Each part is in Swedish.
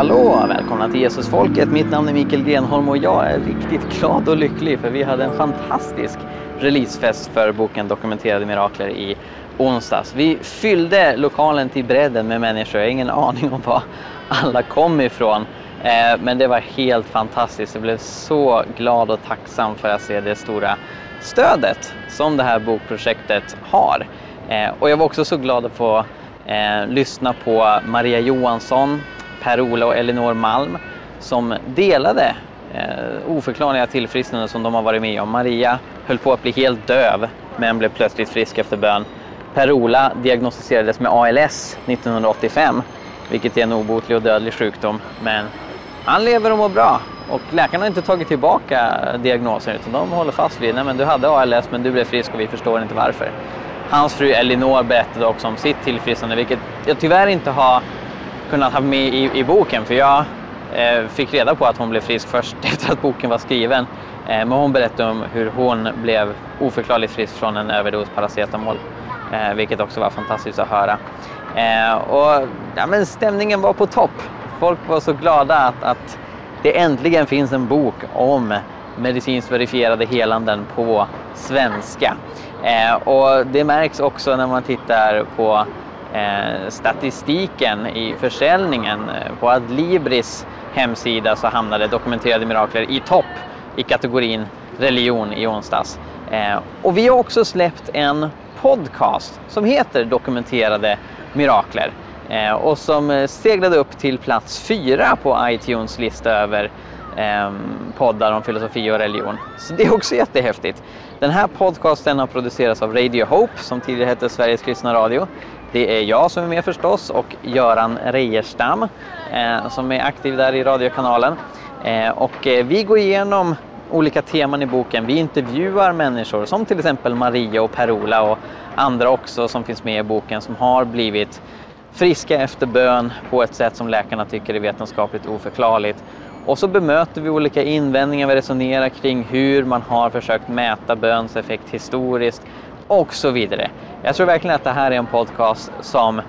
hallå! Välkomna till Jesusfolket. Mitt namn är Mikael Grenholm och jag är riktigt glad och lycklig för vi hade en fantastisk releasefest för boken Dokumenterade Mirakler i onsdags. Vi fyllde lokalen till bredden med människor. Jag har ingen aning om var alla kom ifrån. Eh, men det var helt fantastiskt. Jag blev så glad och tacksam för att se det stora stödet som det här bokprojektet har. Eh, och jag var också så glad att få eh, lyssna på Maria Johansson, Per-Ola och Elinor Malm som delade eh, oförklarliga tillfrisknanden som de har varit med om. Maria höll på att bli helt döv men blev plötsligt frisk efter bön. Per-Ola diagnostiserades med ALS 1985 vilket är en obotlig och dödlig sjukdom. Men han lever och mår bra och läkarna har inte tagit tillbaka diagnosen utan de håller fast vid att du hade ALS men du blev frisk och vi förstår inte varför. Hans fru Elinor berättade också om sitt tillfrisknande vilket jag tyvärr inte har kunnat ha med i, i boken för jag eh, fick reda på att hon blev frisk först efter att boken var skriven. Eh, men hon berättade om hur hon blev oförklarligt frisk från en överdos paracetamol. Eh, vilket också var fantastiskt att höra. Eh, och ja, men stämningen var på topp. Folk var så glada att, att det äntligen finns en bok om medicinskt verifierade helanden på svenska. Eh, och det märks också när man tittar på Eh, statistiken i försäljningen. Eh, på Adlibris hemsida så hamnade Dokumenterade Mirakler i topp i kategorin religion i onsdags. Eh, och vi har också släppt en podcast som heter Dokumenterade Mirakler eh, och som eh, seglade upp till plats fyra på iTunes lista över eh, poddar om filosofi och religion. Så det är också jättehäftigt. Den här podcasten har producerats av Radio Hope som tidigare hette Sveriges kristna radio. Det är jag som är med förstås och Göran Reierstam eh, som är aktiv där i radiokanalen. Eh, och eh, vi går igenom olika teman i boken. Vi intervjuar människor som till exempel Maria och Per-Ola och andra också som finns med i boken som har blivit friska efter bön på ett sätt som läkarna tycker är vetenskapligt oförklarligt. Och så bemöter vi olika invändningar, vi resonerar kring hur man har försökt mäta böns effekt historiskt och så vidare. Jag tror verkligen att det här är en podcast som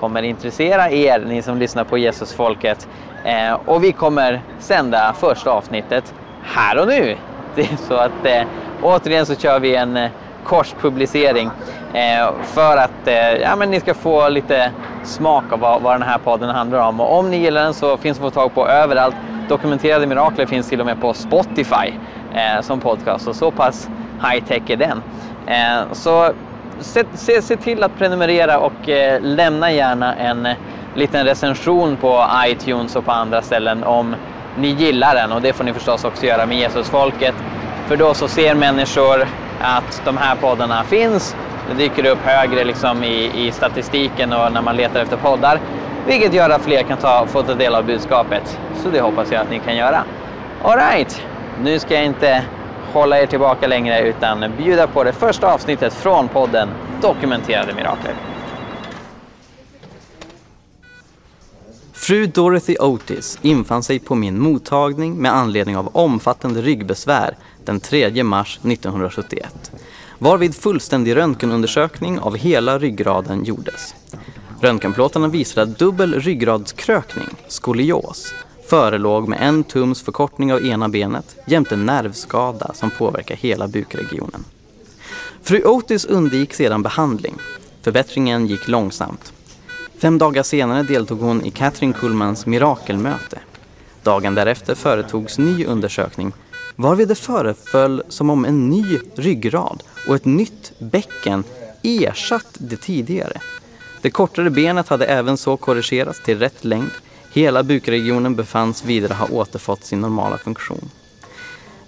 kommer intressera er, ni som lyssnar på Jesusfolket. Eh, och vi kommer sända första avsnittet här och nu. Det är så att eh, återigen så kör vi en eh, korspublicering eh, för att eh, ja, men ni ska få lite smak av vad, vad den här podden handlar om. Och om ni gillar den så finns den att få tag på överallt. Dokumenterade mirakler finns till och med på Spotify eh, som podcast och så pass high tech är den. Eh, så se, se, se, till att prenumerera och eh, lämna gärna en eh, liten recension på iTunes och på andra ställen om ni gillar den och det får ni förstås också göra med Jesusfolket. För då så ser människor att de här poddarna finns. Det dyker upp högre liksom i, i statistiken och när man letar efter poddar. Vilket gör att fler kan ta, få ta del av budskapet. Så det hoppas jag att ni kan göra. Alright, nu ska jag inte hålla er tillbaka längre utan bjuda på det första avsnittet från podden Dokumenterade Mirakler. Fru Dorothy Otis infann sig på min mottagning med anledning av omfattande ryggbesvär den 3 mars 1971 varvid fullständig röntgenundersökning av hela ryggraden gjordes. Röntgenplåtarna visade dubbel ryggradskrökning, skolios, förelåg med en tums förkortning av ena benet jämte nervskada som påverkar hela bukregionen. Fru Otis undgick sedan behandling. Förbättringen gick långsamt. Fem dagar senare deltog hon i Catherine Kullmans mirakelmöte. Dagen därefter företogs ny undersökning varvid det föreföll som om en ny ryggrad och ett nytt bäcken ersatt det tidigare. Det kortare benet hade även så korrigerats till rätt längd. Hela bukregionen befanns vidare ha återfått sin normala funktion.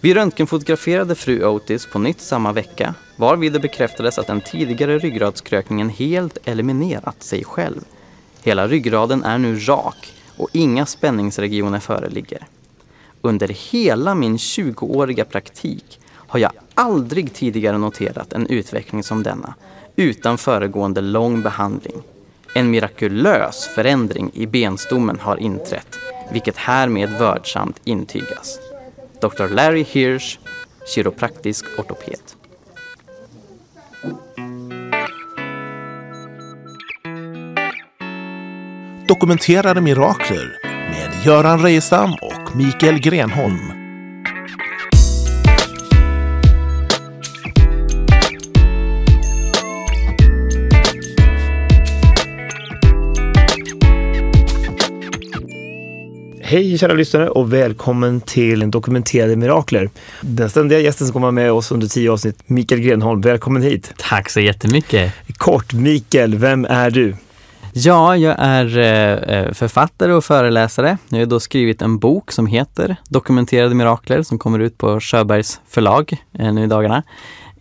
Vi röntgenfotograferade fru Otis på nytt samma vecka varvid det bekräftades att den tidigare ryggradskrökningen helt eliminerat sig själv. Hela ryggraden är nu rak och inga spänningsregioner föreligger. Under hela min 20-åriga praktik har jag aldrig tidigare noterat en utveckling som denna utan föregående lång behandling. En mirakulös förändring i benstommen har inträtt, vilket härmed vördsamt intygas. Dr. Larry Hirsch, kiropraktisk ortoped. Dokumenterade mirakler med Göran Rejestam och Mikael Grenholm. Hej kära lyssnare och välkommen till Dokumenterade Mirakler. Den ständiga gästen som kommer med oss under tio avsnitt, Mikael Grenholm. Välkommen hit. Tack så jättemycket. Kort, Mikael, vem är du? Ja, jag är eh, författare och föreläsare. Jag har då skrivit en bok som heter Dokumenterade Mirakler som kommer ut på Sjöbergs förlag eh, nu i dagarna.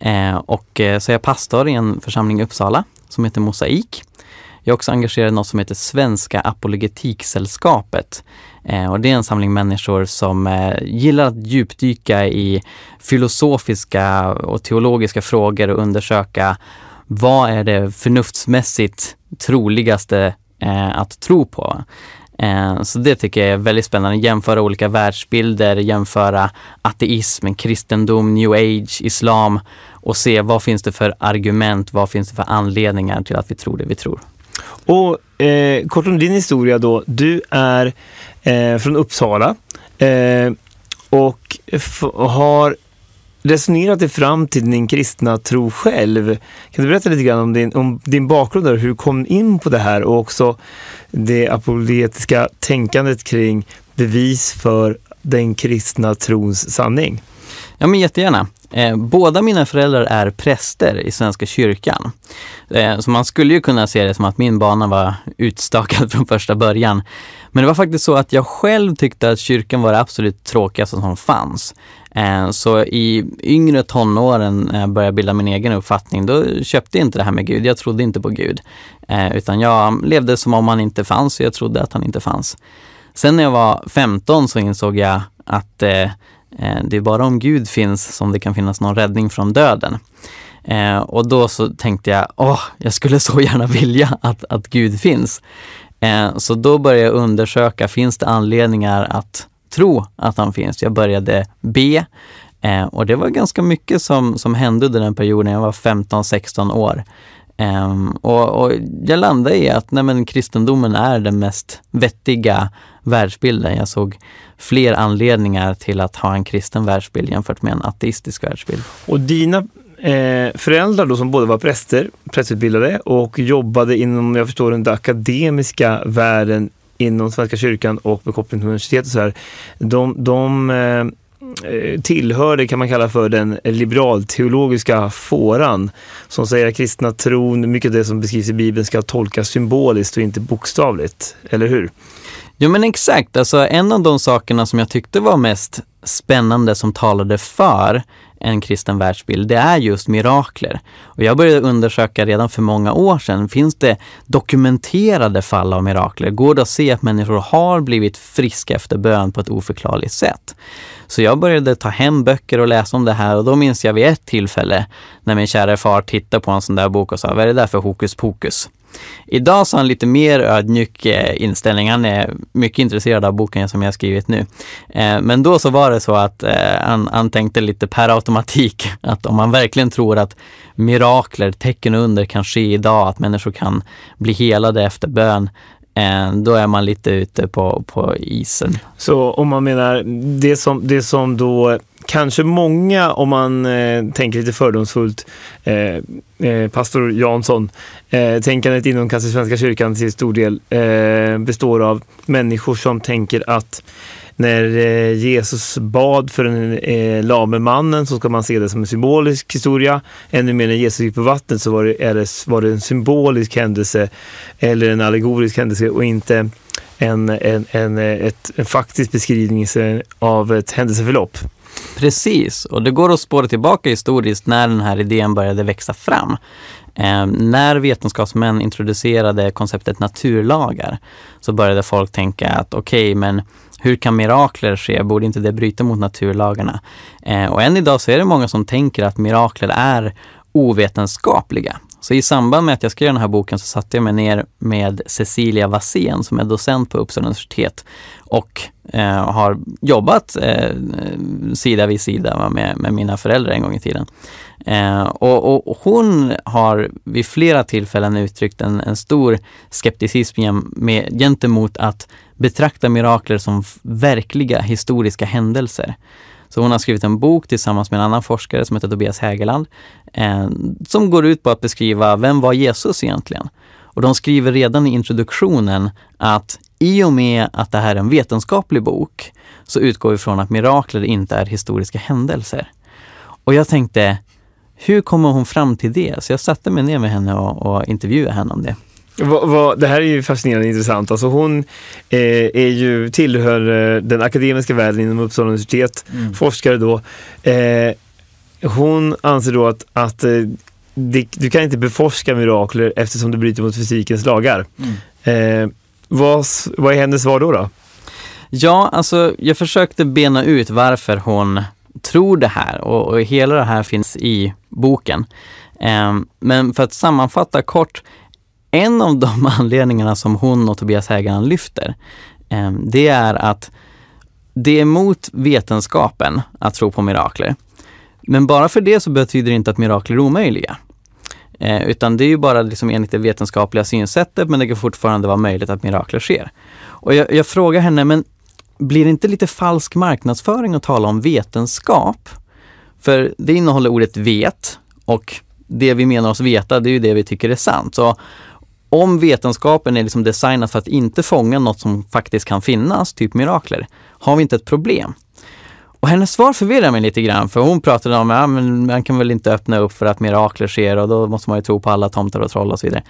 Eh, och så är jag pastor i en församling i Uppsala som heter Mosaik. Jag är också engagerad i något som heter Svenska Apologetiksällskapet. Eh, och det är en samling människor som eh, gillar att djupdyka i filosofiska och teologiska frågor och undersöka vad är det förnuftsmässigt troligaste eh, att tro på. Så det tycker jag är väldigt spännande. Jämföra olika världsbilder, jämföra ateism, kristendom, new age, islam och se vad finns det för argument, vad finns det för anledningar till att vi tror det vi tror. Och eh, kort om din historia då. Du är eh, från Uppsala eh, och har resonerat dig fram till din kristna tro själv. Kan du berätta lite grann om din, om din bakgrund och hur du kom in på det här och också det apologetiska tänkandet kring bevis för den kristna trons sanning? Ja, men jättegärna. Eh, båda mina föräldrar är präster i Svenska kyrkan. Eh, så man skulle ju kunna se det som att min bana var utstakad från första början. Men det var faktiskt så att jag själv tyckte att kyrkan var det absolut tråkigaste som fanns. Eh, så i yngre tonåren när jag började bilda min egen uppfattning, då köpte jag inte det här med Gud. Jag trodde inte på Gud. Eh, utan jag levde som om han inte fanns och jag trodde att han inte fanns. Sen när jag var 15 så insåg jag att eh, Eh, det är bara om Gud finns som det kan finnas någon räddning från döden. Eh, och då så tänkte jag, åh, jag skulle så gärna vilja att, att Gud finns. Eh, så då började jag undersöka, finns det anledningar att tro att han finns? Jag började be eh, och det var ganska mycket som, som hände under den perioden. Jag var 15-16 år. Ehm, och, och, jag landade i att nej, men, kristendomen är den mest vettiga världsbilden. Jag såg fler anledningar till att ha en kristen världsbild jämfört med en ateistisk världsbild. Och dina eh, föräldrar då som både var präster, prästutbildade och jobbade inom, jag förstår den akademiska världen inom Svenska kyrkan och med koppling till universitetet och så här. De, de eh, eh, tillhörde, kan man kalla för, den liberalteologiska fåran som säger att kristna tron, mycket av det som beskrivs i Bibeln ska tolkas symboliskt och inte bokstavligt, eller hur? Jo men exakt, alltså en av de sakerna som jag tyckte var mest spännande som talade för en kristen världsbild, det är just mirakler. Och jag började undersöka redan för många år sedan, finns det dokumenterade fall av mirakler? Går det att se att människor har blivit friska efter bön på ett oförklarligt sätt? Så jag började ta hem böcker och läsa om det här och då minns jag vid ett tillfälle när min kära far tittade på en sån där bok och sa, vad är det där för hokus pokus? Idag så har han lite mer ödmjuk eh, inställning. Han är mycket intresserad av boken som jag skrivit nu. Eh, men då så var det så att eh, han, han tänkte lite per automatik att om man verkligen tror att mirakler, tecken och under kan ske idag, att människor kan bli helade efter bön, då är man lite ute på, på isen. Så om man menar det som, det som då kanske många, om man eh, tänker lite fördomsfullt, eh, eh, pastor Jansson, eh, tänkandet inom kanske Svenska kyrkan till stor del eh, består av människor som tänker att när eh, Jesus bad för den eh, lame mannen så ska man se det som en symbolisk historia. Ännu mer när Jesus gick på vattnet så var det, är det, var det en symbolisk händelse eller en allegorisk händelse och inte en, en, en, ett, en faktisk beskrivning av ett händelseförlopp. Precis, och det går att spåra tillbaka historiskt när den här idén började växa fram. Eh, när vetenskapsmän introducerade konceptet naturlagar så började folk tänka att okej, okay, men hur kan mirakler ske? Borde inte det bryta mot naturlagarna? Eh, och än idag så är det många som tänker att mirakler är ovetenskapliga. Så i samband med att jag skrev den här boken så satte jag mig ner med Cecilia Wassén som är docent på Uppsala universitet och eh, har jobbat eh, sida vid sida med, med, mina föräldrar en gång i tiden. Eh, och, och, hon har vid flera tillfällen uttryckt en, en stor skepticism med, gentemot att betrakta mirakler som verkliga historiska händelser. Så hon har skrivit en bok tillsammans med en annan forskare som heter Tobias Hägerland, eh, som går ut på att beskriva vem var Jesus egentligen? Och de skriver redan i introduktionen att i och med att det här är en vetenskaplig bok så utgår vi från att mirakler inte är historiska händelser. Och jag tänkte, hur kommer hon fram till det? Så jag satte mig ner med henne och, och intervjuade henne om det. Va, va, det här är ju fascinerande intressant. Alltså hon eh, är ju, tillhör eh, den akademiska världen inom Uppsala universitet, mm. forskare då. Eh, hon anser då att, att eh, det, du kan inte beforska mirakler eftersom det bryter mot fysikens lagar. Mm. Eh, vad, vad är hennes svar då? då? Ja, alltså jag försökte bena ut varför hon tror det här och, och hela det här finns i boken. Eh, men för att sammanfatta kort, en av de anledningarna som hon och Tobias Hägerland lyfter, ehm, det är att det är emot vetenskapen att tro på mirakler. Men bara för det så betyder det inte att mirakler är omöjliga. Eh, utan det är ju bara liksom enligt det vetenskapliga synsättet men det kan fortfarande vara möjligt att mirakler sker. Och jag, jag frågar henne, men blir det inte lite falsk marknadsföring att tala om vetenskap? För det innehåller ordet vet och det vi menar oss veta, det är ju det vi tycker är sant. Så om vetenskapen är liksom designad för att inte fånga något som faktiskt kan finnas, typ mirakler, har vi inte ett problem. Och hennes svar förvirrar mig lite grann för hon pratade om att ja, man kan väl inte öppna upp för att mirakler sker och då måste man ju tro på alla tomtar och troll och så vidare.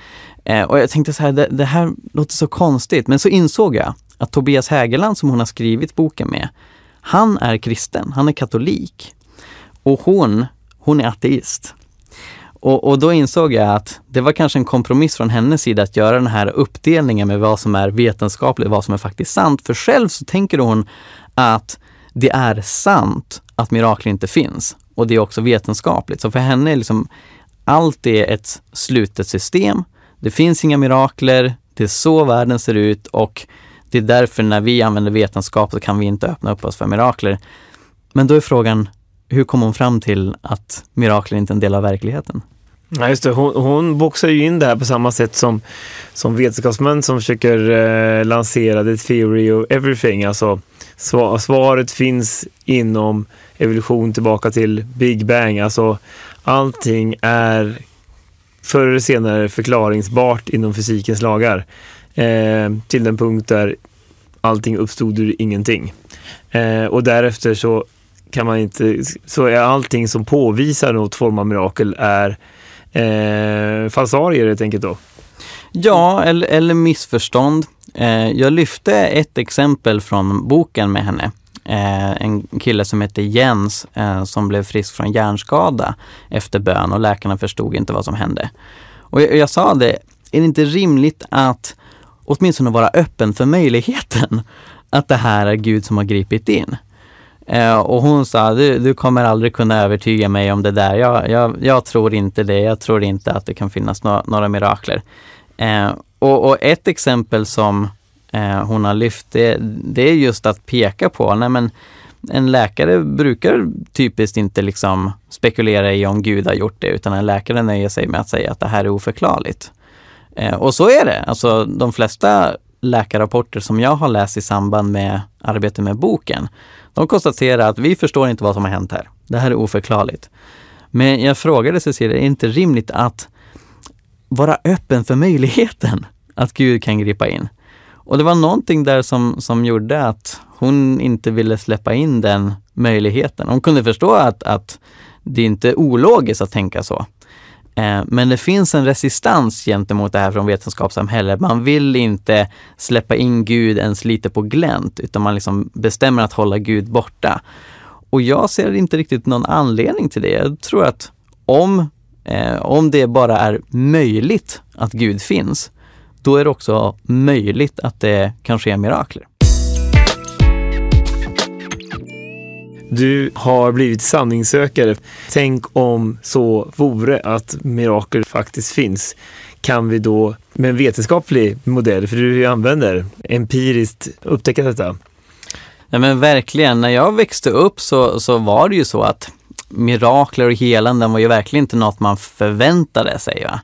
Eh, och jag tänkte så här, det, det, här låter så konstigt. Men så insåg jag att Tobias Hägerland som hon har skrivit boken med, han är kristen, han är katolik. Och hon, hon är ateist. Och, och, då insåg jag att det var kanske en kompromiss från hennes sida att göra den här uppdelningen med vad som är vetenskapligt, vad som är faktiskt sant. För själv så tänker hon att det är sant att mirakler inte finns och det är också vetenskapligt. Så för henne är liksom allt är ett slutet system. Det finns inga mirakler. Det är så världen ser ut och det är därför när vi använder vetenskap så kan vi inte öppna upp oss för mirakler. Men då är frågan, hur kom hon fram till att mirakler inte är en del av verkligheten? Ja, just det. Hon, hon boxar ju in det här på samma sätt som, som vetenskapsmän som försöker eh, lansera the theory of everything. Alltså, svar, svaret finns inom evolution tillbaka till Big Bang. Alltså, allting är förr eller senare förklaringsbart inom fysikens lagar. Eh, till den punkt där allting uppstod ur ingenting. Eh, och därefter så kan man inte, så är allting som påvisar något form av mirakel är eh, falsarier helt enkelt då? Ja, eller, eller missförstånd. Eh, jag lyfte ett exempel från boken med henne. Eh, en kille som hette Jens eh, som blev frisk från hjärnskada efter bön och läkarna förstod inte vad som hände. Och jag, jag sa det, är det inte rimligt att åtminstone vara öppen för möjligheten att det här är Gud som har gripit in? Eh, och hon sa, du, du kommer aldrig kunna övertyga mig om det där. Jag, jag, jag tror inte det. Jag tror inte att det kan finnas no några mirakler. Eh, och, och, ett exempel som eh, hon har lyft, det, det, är just att peka på, nej men en läkare brukar typiskt inte liksom spekulera i om Gud har gjort det, utan en läkare nöjer sig med att säga att det här är oförklarligt. Eh, och så är det. Alltså de flesta läkarrapporter som jag har läst i samband med arbetet med boken, de konstaterar att vi förstår inte vad som har hänt här. Det här är oförklarligt. Men jag frågade Cecilia, är det inte rimligt att vara öppen för möjligheten att Gud kan gripa in? Och det var någonting där som, som gjorde att hon inte ville släppa in den möjligheten. Hon kunde förstå att, att det inte är ologiskt att tänka så. Eh, men det finns en resistans gentemot det här från vetenskapssamhället. Man vill inte släppa in Gud ens lite på glänt, utan man liksom bestämmer att hålla Gud borta. Och jag ser inte riktigt någon anledning till det. Jag tror att om, eh, om det bara är möjligt att Gud finns, då är det också möjligt att det kan ske mirakler. Du har blivit sanningssökare. Tänk om så vore att mirakel faktiskt finns. Kan vi då med en vetenskaplig modell, för du använder empiriskt, upptäcka detta? Ja men verkligen. När jag växte upp så, så var det ju så att mirakler och helanden var ju verkligen inte något man förväntade sig. Va?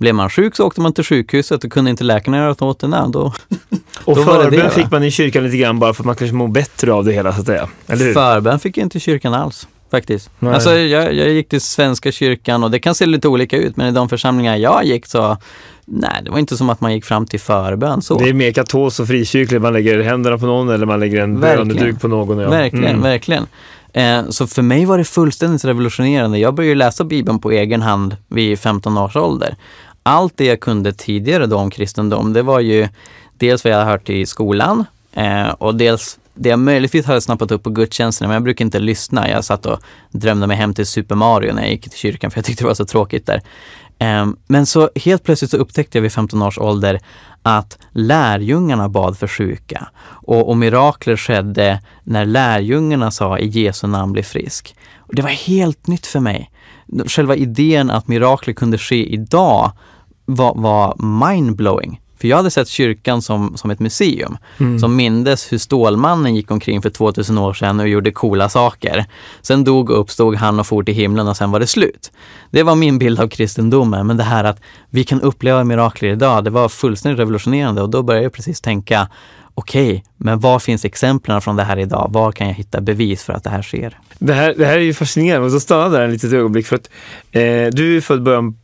Blev man sjuk så åkte man till sjukhuset och kunde inte läkarna göra något åt det, nej, då, Och Då det det, förbön va? fick man i kyrkan lite grann bara för att man kanske mår bättre av det hela så att säga. Eller hur? Förbön fick jag inte i kyrkan alls. Faktiskt. Nej. Alltså, jag, jag gick till Svenska kyrkan och det kan se lite olika ut men i de församlingar jag gick så Nej, det var inte som att man gick fram till förbön så. Det är mer katolskt och frikyrkligt. Man lägger händerna på någon eller man lägger en böneduk på någon. Ja. Verkligen, Mm. verkligen. Eh, så för mig var det fullständigt revolutionerande. Jag började läsa Bibeln på egen hand vid 15 års ålder. Allt det jag kunde tidigare då om kristendom, det var ju dels vad jag hade hört i skolan eh, och dels det jag möjligtvis hade snappat upp på gudstjänsterna, men jag brukar inte lyssna. Jag satt och drömde mig hem till Super Mario när jag gick till kyrkan för jag tyckte det var så tråkigt där. Ehm, men så helt plötsligt så upptäckte jag vid 15 års ålder att lärjungarna bad för sjuka och, och mirakler skedde när lärjungarna sa i Jesu namn bli frisk. Och det var helt nytt för mig. Själva idén att mirakler kunde ske idag var, var mindblowing. För jag hade sett kyrkan som, som ett museum som mindes hur Stålmannen gick omkring för 2000 år sedan och gjorde coola saker. Sen dog och uppstod han och for till himlen och sen var det slut. Det var min bild av kristendomen, men det här att vi kan uppleva mirakler idag, det var fullständigt revolutionerande och då började jag precis tänka okej, men var finns exemplen från det här idag? Var kan jag hitta bevis för att det här sker? Det, här, det här är ju fascinerande. Och så stannade där en litet ögonblick för att eh, du är född början,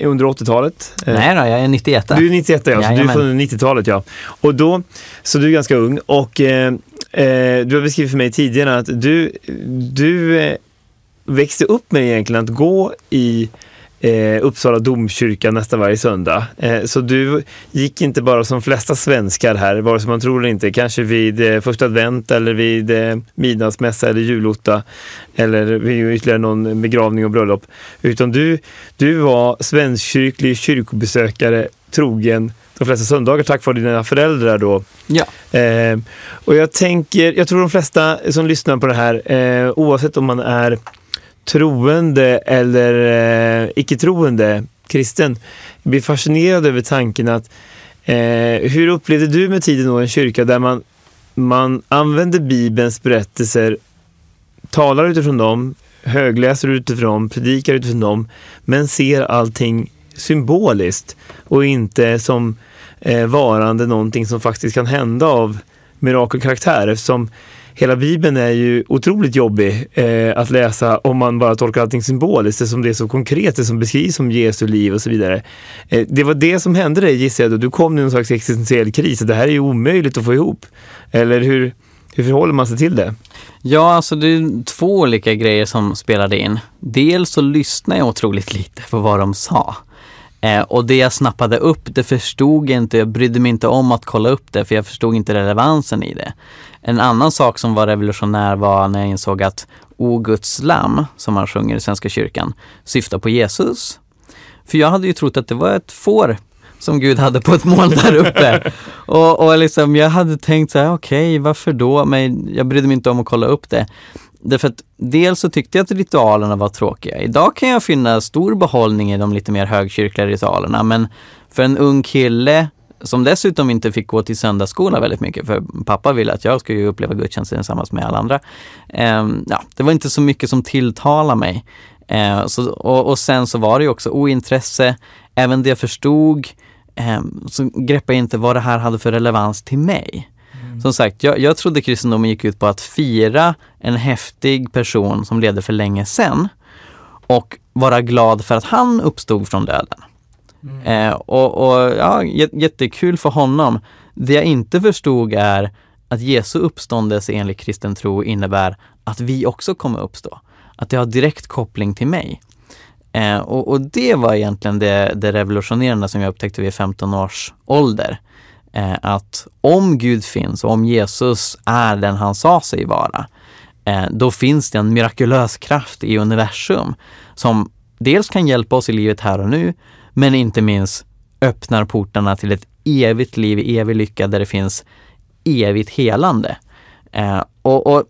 under 80-talet. Eh, Nej då, jag är 91. Du är 91 ja, så du är från 90-talet ja. Och då, så du är ganska ung och eh, eh, du har beskrivit för mig tidigare att du, du eh, växte upp med egentligen att gå i eh, Uppsala domkyrka nästan varje söndag. Eh, så du gick inte bara som flesta svenskar här, vare sig man tror eller inte, kanske vid eh, första advent eller vid eh, midnattsmässa eller julotta eller vid ytterligare någon begravning och bröllop. Utan du, du var svenskkyrklig kyrkobesökare, trogen de flesta söndagar tack vare dina föräldrar då. Ja. Eh, och jag tänker, jag tror de flesta som lyssnar på det här, eh, oavsett om man är troende eller eh, icke-troende kristen, blir fascinerad över tanken att eh, hur upplevde du med tiden då en kyrka där man, man använder Bibelns berättelser, talar utifrån dem, högläser utifrån dem, predikar utifrån dem, men ser allting symboliskt och inte som eh, varande någonting som faktiskt kan hända av mirakelkaraktär eftersom hela Bibeln är ju otroligt jobbig eh, att läsa om man bara tolkar allting symboliskt eftersom det är så konkret, det som beskrivs som Jesu liv och så vidare. Eh, det var det som hände dig gissar jag då. Du kom i någon slags existentiell kris. Det här är ju omöjligt att få ihop. Eller hur, hur förhåller man sig till det? Ja, alltså det är två olika grejer som spelade in. Dels så lyssnade jag otroligt lite på vad de sa. Eh, och det jag snappade upp, det förstod jag inte. Jag brydde mig inte om att kolla upp det, för jag förstod inte relevansen i det. En annan sak som var revolutionär var när jag insåg att O Guds lamm, som man sjunger i Svenska kyrkan, syftar på Jesus. För jag hade ju trott att det var ett får som Gud hade på ett moln där uppe. och, och liksom, jag hade tänkt så här, okej, varför då? Men jag brydde mig inte om att kolla upp det. Därför att dels så tyckte jag att ritualerna var tråkiga. Idag kan jag finna stor behållning i de lite mer högkyrkliga ritualerna, men för en ung kille som dessutom inte fick gå till söndagsskola väldigt mycket, för pappa ville att jag skulle uppleva gudstjänsten tillsammans med alla andra. Ehm, ja, det var inte så mycket som tilltalade mig. Eh, så, och, och sen så var det ju också ointresse, även det jag förstod eh, så greppade jag inte vad det här hade för relevans till mig. Som sagt, jag, jag trodde kristendomen gick ut på att fira en häftig person som levde för länge sedan och vara glad för att han uppstod från döden. Eh, och, och ja, jä- jättekul för honom. Det jag inte förstod är att Jesu uppståndelse enligt kristen tro innebär att vi också kommer uppstå. Att det har direkt koppling till mig. Eh, och, och det var egentligen det, det revolutionerande som jag upptäckte vid 15 års ålder. Eh, att om Gud finns och om Jesus är den han sa sig vara, eh, då finns det en mirakulös kraft i universum som dels kan hjälpa oss i livet här och nu, men inte minst öppnar portarna till ett evigt liv, evig lycka där det finns evigt helande. Eh, och, och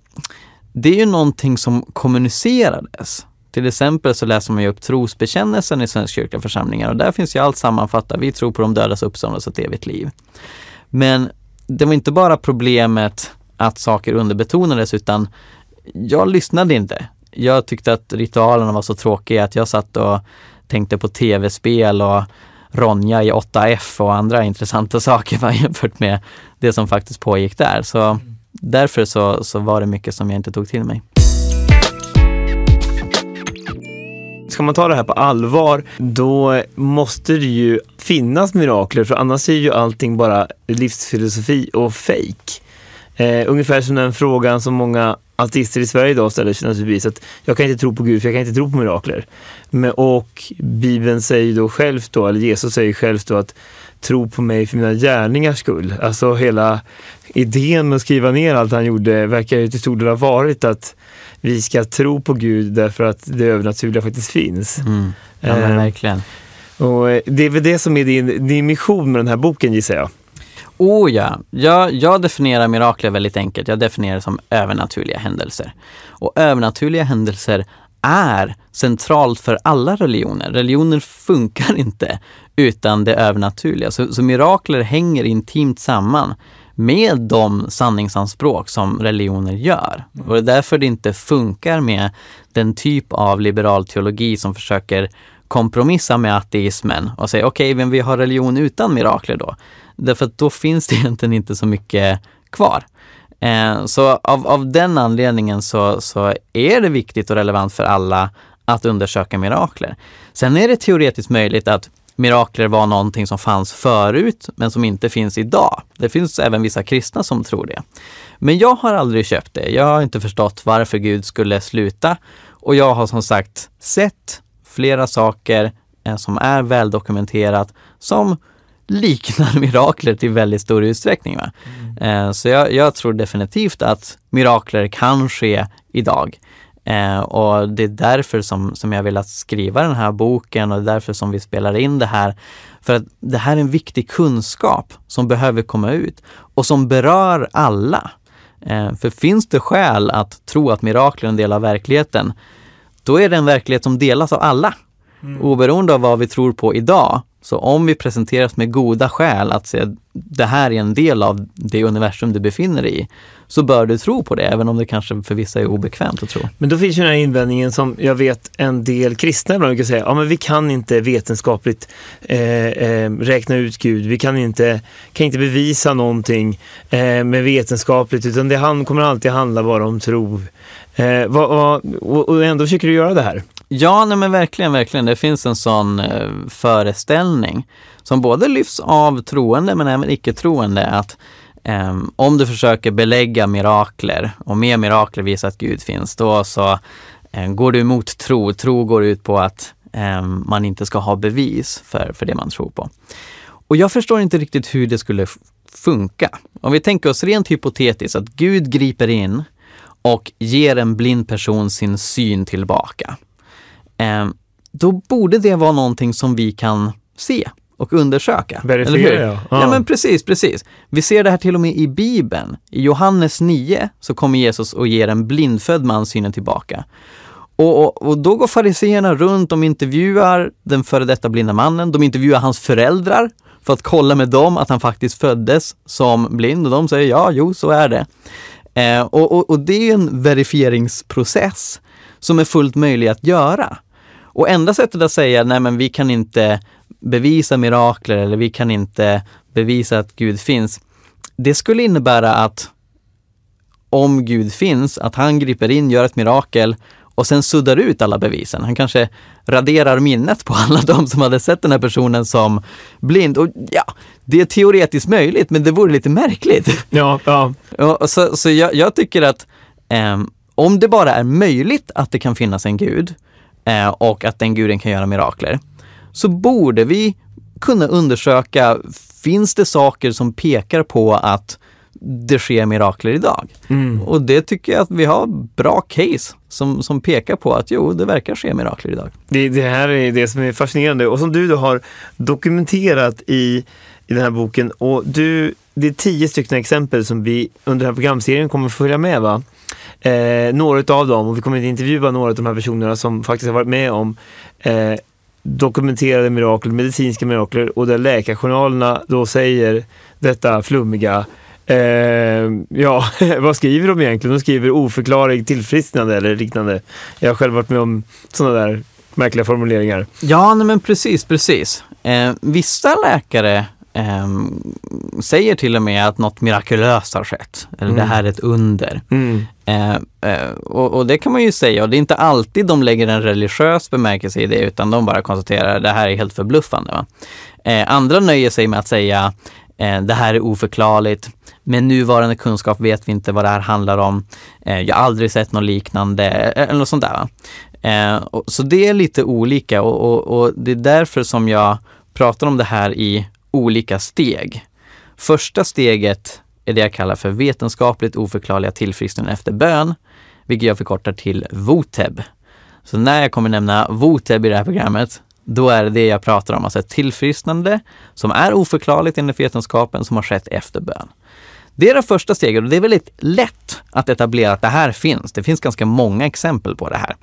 det är ju någonting som kommunicerades. Till exempel så läser man ju upp trosbekännelsen i Svenska kyrkliga församlingar och där finns ju allt sammanfattat. Vi tror på de dödas uppståndelse och ett evigt liv. Men det var inte bara problemet att saker underbetonades utan jag lyssnade inte. Jag tyckte att ritualerna var så tråkiga att jag satt och tänkte på tv-spel och Ronja i 8F och andra intressanta saker va, jämfört med det som faktiskt pågick där. Så därför så, så var det mycket som jag inte tog till mig. Ska man ta det här på allvar, då måste det ju finnas mirakler, för annars är ju allting bara livsfilosofi och fejk. Eh, ungefär som den frågan som många ateister i Sverige idag ställer sig naturligtvis, att jag kan inte tro på Gud för jag kan inte tro på mirakler. Men, och Bibeln säger då själv då, eller Jesus säger själv då att tro på mig för mina gärningars skull. Alltså hela idén med att skriva ner allt han gjorde verkar ju till stor del ha varit att vi ska tro på Gud därför att det övernaturliga faktiskt finns. Mm. Ja, men Eh, verkligen. Och eh, det är väl det som är din, din mission med den här boken gissar jag. Oh ja, jag, jag definierar mirakler väldigt enkelt. Jag definierar det som övernaturliga händelser. Och övernaturliga händelser är centralt för alla religioner. Religioner funkar inte utan det övernaturliga. Så, så mirakler hänger intimt samman med de sanningsanspråk som religioner gör. Och det är därför det inte funkar med den typ av liberal teologi som försöker kompromissa med ateismen och säga okej, men vi har religion utan mirakler då. Därför att då finns det egentligen inte så mycket kvar. Eh, så av, av den anledningen så, så är det viktigt och relevant för alla att undersöka mirakler. Sen är det teoretiskt möjligt att mirakler var någonting som fanns förut men som inte finns idag. Det finns även vissa kristna som tror det. Men jag har aldrig köpt det. Jag har inte förstått varför Gud skulle sluta och jag har som sagt sett flera saker eh, som är väldokumenterat som liknar mirakler till väldigt stor utsträckning. Va? Eh, så jag, jag tror definitivt att mirakler kan ske idag. Eh, och det är därför som, som jag velat skriva den här boken och det är därför som vi spelar in det här. För att det här är en viktig kunskap som behöver komma ut och som berör alla. Eh, för finns det skäl att tro att mirakler är en del av verkligheten, då är det en verklighet som delas av alla. Oberoende av vad vi tror på idag. Så om vi presenteras med goda skäl att säga det här är en del av det universum du befinner dig i, så bör du tro på det, även om det kanske för vissa är obekvämt att tro. Men då finns ju den här invändningen som jag vet en del kristna ibland brukar säga, ja men vi kan inte vetenskapligt eh, eh, räkna ut Gud, vi kan inte, kan inte bevisa någonting eh, med vetenskapligt, utan det han, kommer alltid handla bara om tro. Eh, vad, vad, och, och ändå försöker du göra det här. Ja, nej men verkligen, verkligen. Det finns en sån eh, föreställning som både lyfts av troende men även icke-troende att eh, om du försöker belägga mirakler och med mirakler visa att Gud finns, då så eh, går du emot tro. Tro går ut på att eh, man inte ska ha bevis för, för det man tror på. Och jag förstår inte riktigt hur det skulle funka. Om vi tänker oss rent hypotetiskt att Gud griper in och ger en blind person sin syn tillbaka. Eh, då borde det vara någonting som vi kan se och undersöka. Verifiera, ja. ja. Ja. men precis, precis. Vi ser det här till och med i Bibeln. I Johannes 9 så kommer Jesus och ger en blindfödd man synen tillbaka. Och, och, och då går fariseerna runt, de intervjuar den före detta blinda mannen, de intervjuar hans föräldrar för att kolla med dem att han faktiskt föddes som blind och de säger ja, jo, så är det. Eh, och, och, och det är en verifieringsprocess som är fullt möjlig att göra. Och enda sättet att säga nej men vi kan inte bevisa mirakler eller vi kan inte bevisa att Gud finns. Det skulle innebära att om Gud finns, att han griper in, gör ett mirakel och sen suddar ut alla bevisen. Han kanske raderar minnet på alla de som hade sett den här personen som blind. Och ja, det är teoretiskt möjligt, men det vore lite märkligt. Ja, ja. Så så jag, jag tycker att ehm, om det bara är möjligt att det kan finnas en gud eh, och att den guden kan göra mirakler, så borde vi kunna undersöka, finns det saker som pekar på att det sker mirakler idag? Mm. Och det tycker jag att vi har bra case som, som pekar på att jo, det verkar ske mirakler idag. Det, det här är det som är fascinerande och som du har dokumenterat i, i den här boken. Och du, det är tio stycken exempel som vi under den här programserien kommer följa med. va? Eh, några av dem, och vi kommer att intervjua några av de här personerna som faktiskt har varit med om eh, dokumenterade mirakel, medicinska mirakler och där läkarjournalerna då säger detta flummiga Eh, ja, vad skriver de egentligen? De skriver oförklarlig tillfrisknande eller liknande. Jag har själv varit med om sådana där märkliga formuleringar. Ja, nej, men precis, precis. Eh, vissa läkare eh, säger till och med att något mirakulöst har skett. Eller det här är ett under. Mm. Eh, eh, och, och det kan man ju säga och det är inte alltid de lägger en religiös bemärkelse i det utan de bara konstaterar att det här är helt förbluffande. Eh, andra nöjer sig med att säga eh, det här är oförklarligt. Med nuvarande kunskap vet vi inte vad det här handlar om. Eh, jag har aldrig sett något liknande eller något sånt där. Så det är lite olika och, och, och det är därför som jag pratar om det här i olika steg. Första steget är det jag kallar för vetenskapligt oförklarliga tillfrisknanden efter bön, vilket jag förkortar till VOTEB. Så när jag kommer nämna VOTEB i det här programmet, då är det det jag pratar om, alltså ett tillfrisknande som är oförklarligt enligt vetenskapen som har skett efter bön. Det är det första steget och det är väldigt lätt att etablera att det här finns. Det finns ganska många exempel på det här.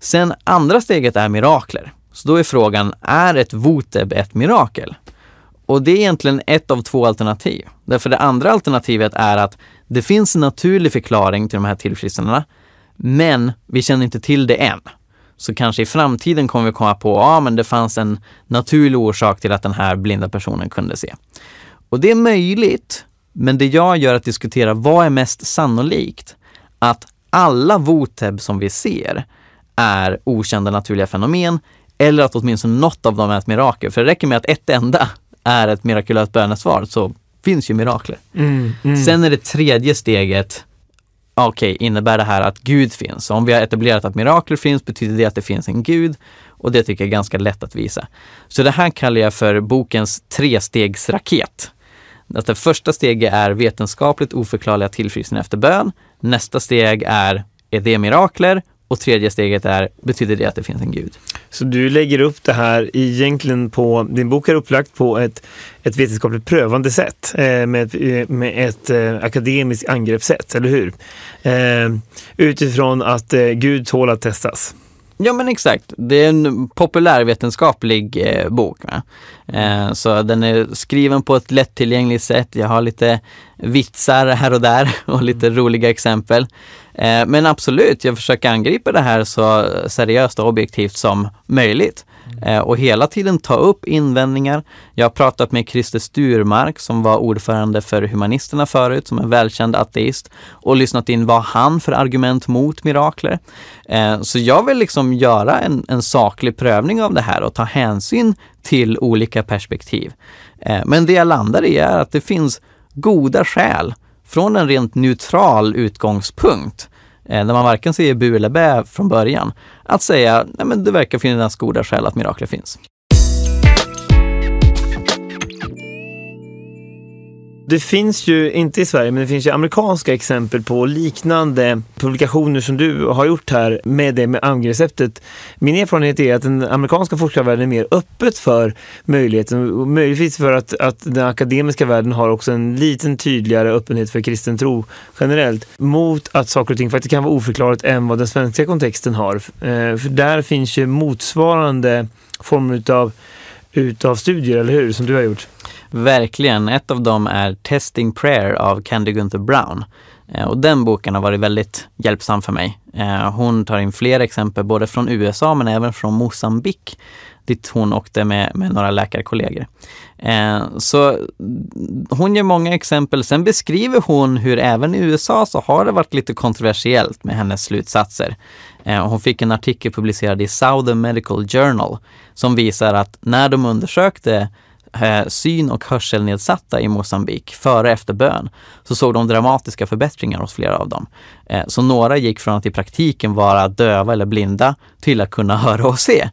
Sen andra steget är mirakler. Så då är frågan, är ett VOTEB ett mirakel? Och det är egentligen ett av två alternativ. Därför det andra alternativet är att det finns en naturlig förklaring till de här tillfrisknandena, men vi känner inte till det än. Så kanske i framtiden kommer vi komma på, ja men det fanns en naturlig orsak till att den här blinda personen kunde se. Och det är möjligt, men det jag gör att diskutera vad är mest sannolikt? Att alla VOTEB som vi ser är okända naturliga fenomen eller att åtminstone något av dem är ett mirakel. För det räcker med att ett enda är ett mirakulöst bönesvar så finns ju mirakler. Mm. Mm. Sen är det tredje steget, okej, innebär det här att Gud finns? Så om vi har etablerat att mirakler finns betyder det att det finns en Gud och det tycker jag är ganska lätt att visa. Så det här kallar jag för bokens trestegsraket. Att det första steget är vetenskapligt oförklarliga tillfrisknanden efter bön. Nästa steg är, är det mirakler? Och tredje steget är, betyder det att det finns en gud? Så du lägger upp det här egentligen på, din bok är upplagt på ett, ett vetenskapligt prövande sätt eh, med, ett- eh, med ett eh, akademiskt angreppssätt, eller hur? Eh, utifrån att eh, Gud tål att testas. Ja men exakt, det är en populärvetenskaplig eh, bok. Eh, så den är skriven på ett lättillgängligt sätt. Jag har lite vitsar här och där och lite roliga exempel. Eh, men absolut, jag försöker angripa det här så seriöst och objektivt som möjligt. Eh, och hela tiden ta upp invändningar. Jag har pratat med Christer Sturmark som var ordförande för Humanisterna förut, som är välkänd ateist och lyssnat in vad han för argument mot mirakler. Eh, så jag vill liksom göra en, en saklig prövning av det här och ta hänsyn till olika perspektiv. Eh, men det jag landar i är att det finns goda skäl från en rent neutral utgångspunkt eh, där man varken säger bu eller bä från början, att säga nej men det verkar finnas goda skäl att mirakler finns. Det finns ju, inte i Sverige, men det finns ju amerikanska exempel på liknande publikationer som du har gjort här med det med angreppssättet. Min erfarenhet är att den amerikanska forskarvärlden är mer öppet för möjligheten, och möjligtvis för att, att den akademiska världen har också en liten tydligare öppenhet för kristen tro generellt, mot att saker och ting faktiskt kan vara oförklarat än vad den svenska kontexten har. Eh, för där finns ju motsvarande former utav, utav studier, eller hur, som du har gjort? Verkligen. Ett av dem är Testing Prayer av Candy Gunther Brown. Eh, och den boken har varit väldigt hjälpsam för mig. Eh, hon tar in flera exempel både från USA men även från Mosambik dit hon åkte med, med några läkarkollegor. Eh, Så hon ger många exempel. Sen beskriver hon hur även i USA så har det varit lite kontroversiellt med hennes slutsatser. Eh, Hon fick en artikel publicerad i Southern Medical Journal som visar att när de undersökte eh, syn och hörselnedsatta i Mosambik före efter bön så såg de dramatiska förbättringar hos flera av dem. Eh, så några gick från att i praktiken vara döva eller blinda till att kunna höra och se.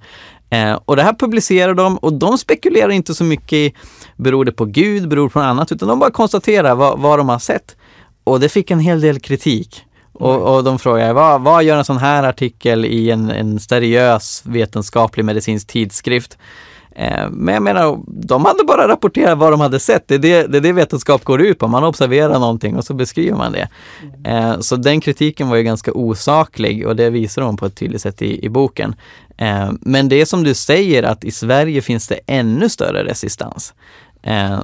Eh, och det här publicerar de och de spekulerar inte så mycket i, beror det på Gud, beror det på något annat, utan de bara konstaterar vad, vad de har sett. Och det fick en hel del kritik. Och, och de frågar, vad, vad gör en sån här artikel i en, en seriös vetenskaplig medicinsk tidskrift? Eh, men jag menar, de hade bara rapporterat vad de hade sett. Det är det, det är det vetenskap går ut på. Man observerar någonting och så beskriver man det. Mm. Så den kritiken var ju ganska osaklig och det visar de på ett tydligt sätt i, i boken. Eh, men det är som du säger att i Sverige finns det ännu större resistans.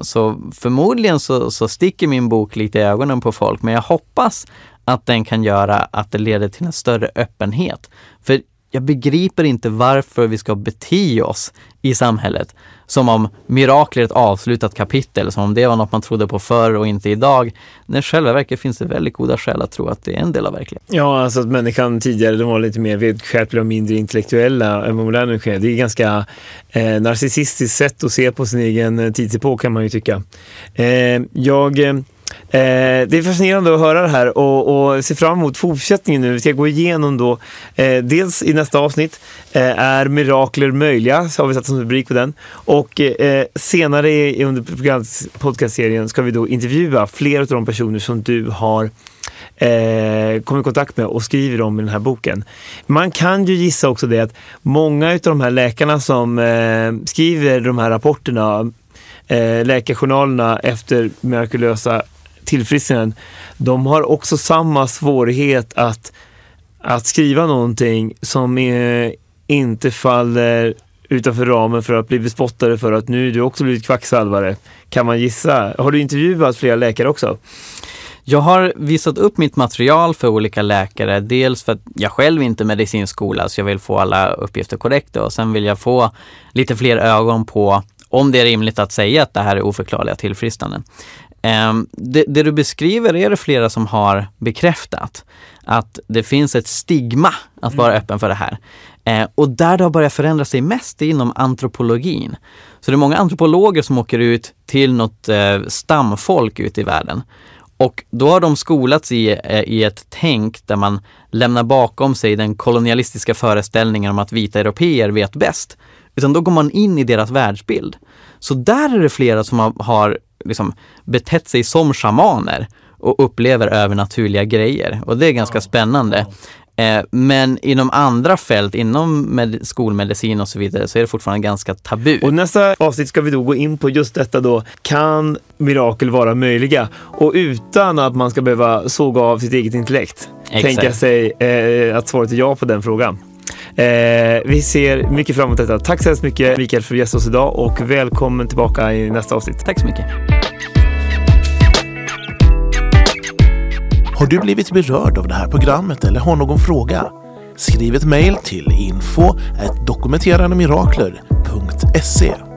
Så förmodligen så, så sticker min bok lite i ögonen på folk, men jag hoppas att den kan göra att det leder till en större öppenhet. För jag begriper inte varför vi ska bete oss i samhället som om mirakler är ett avslutat kapitel, som om det var något man trodde på förr och inte idag. När i själva verket finns det väldigt goda skäl att tro att det är en del av verkligheten. Ja, alltså att människan tidigare de var lite mer vedskärpliga och mindre intellektuella än vad moderna sker. Det är ganska eh, narcissistiskt sätt att se på sin egen eh, tidsepok kan man ju tycka. Eh, jag eh, eh, det är fascinerande att höra det här och, och se fram emot fortsättningen nu. Vi ska gå igenom då, eh, dels i nästa avsnitt, eh, är mirakler möjliga? Så har vi satt som rubrik på den. Och eh, senare under podcastserien ska vi då intervjua flera av de personer som du har eh, kommer i kontakt med och skriver om i den här boken. Man kan ju gissa också det att många av de här läkarna som eh, skriver de här rapporterna eh, läkarjournalerna efter mirakulösa tillfrisknanden, de har också samma svårighet att, att skriva någonting som är, inte faller utanför ramen för att bli bespottade för att nu är du också blivit kvacksalvare. Kan man gissa? Har du intervjuat flera läkare också? Jag har visat upp mitt material för olika läkare. Dels för att jag själv inte är medicinskola så jag vill få alla uppgifter korrekta och sen vill jag få lite fler ögon på om det är rimligt att säga att det här är oförklarliga tillfrisknanden. Ehm, det, det, du beskriver är det flera som har bekräftat. Att det finns ett stigma att vara mm. öppen för det här. Ehm, och där det har börjat förändra sig mest är inom antropologin. Så det är många antropologer som åker ut till något eh, stamfolk ute i världen. Och då har de skolats i, eh, i ett tänk där man lämnar bakom sig den kolonialistiska föreställningen om att vita europeer vet bäst. Utan då går man in i deras världsbild. Så där är det flera som har, har liksom betett sig som shamaner och upplever övernaturliga grejer. Och det är ganska spännande. Eh, men inom andra fält, inom skolmedicin och så vidare, så är det fortfarande ganska tabu. Och nästa avsnitt ska vi då gå in på just detta då. Kan mirakel vara möjliga? Och utan att man ska behöva såga av sitt eget intellekt. Exakt. Tänka sig eh, att svaret är ja på den frågan. Eh, vi ser mycket fram emot detta. Tack så hemskt mycket Mikael för att gästa oss idag och välkommen tillbaka i nästa avsnitt. Tack så mycket. Har du blivit berörd av det här programmet eller har någon fråga? Skriv ett mejl till info dokumenterandemirakler.se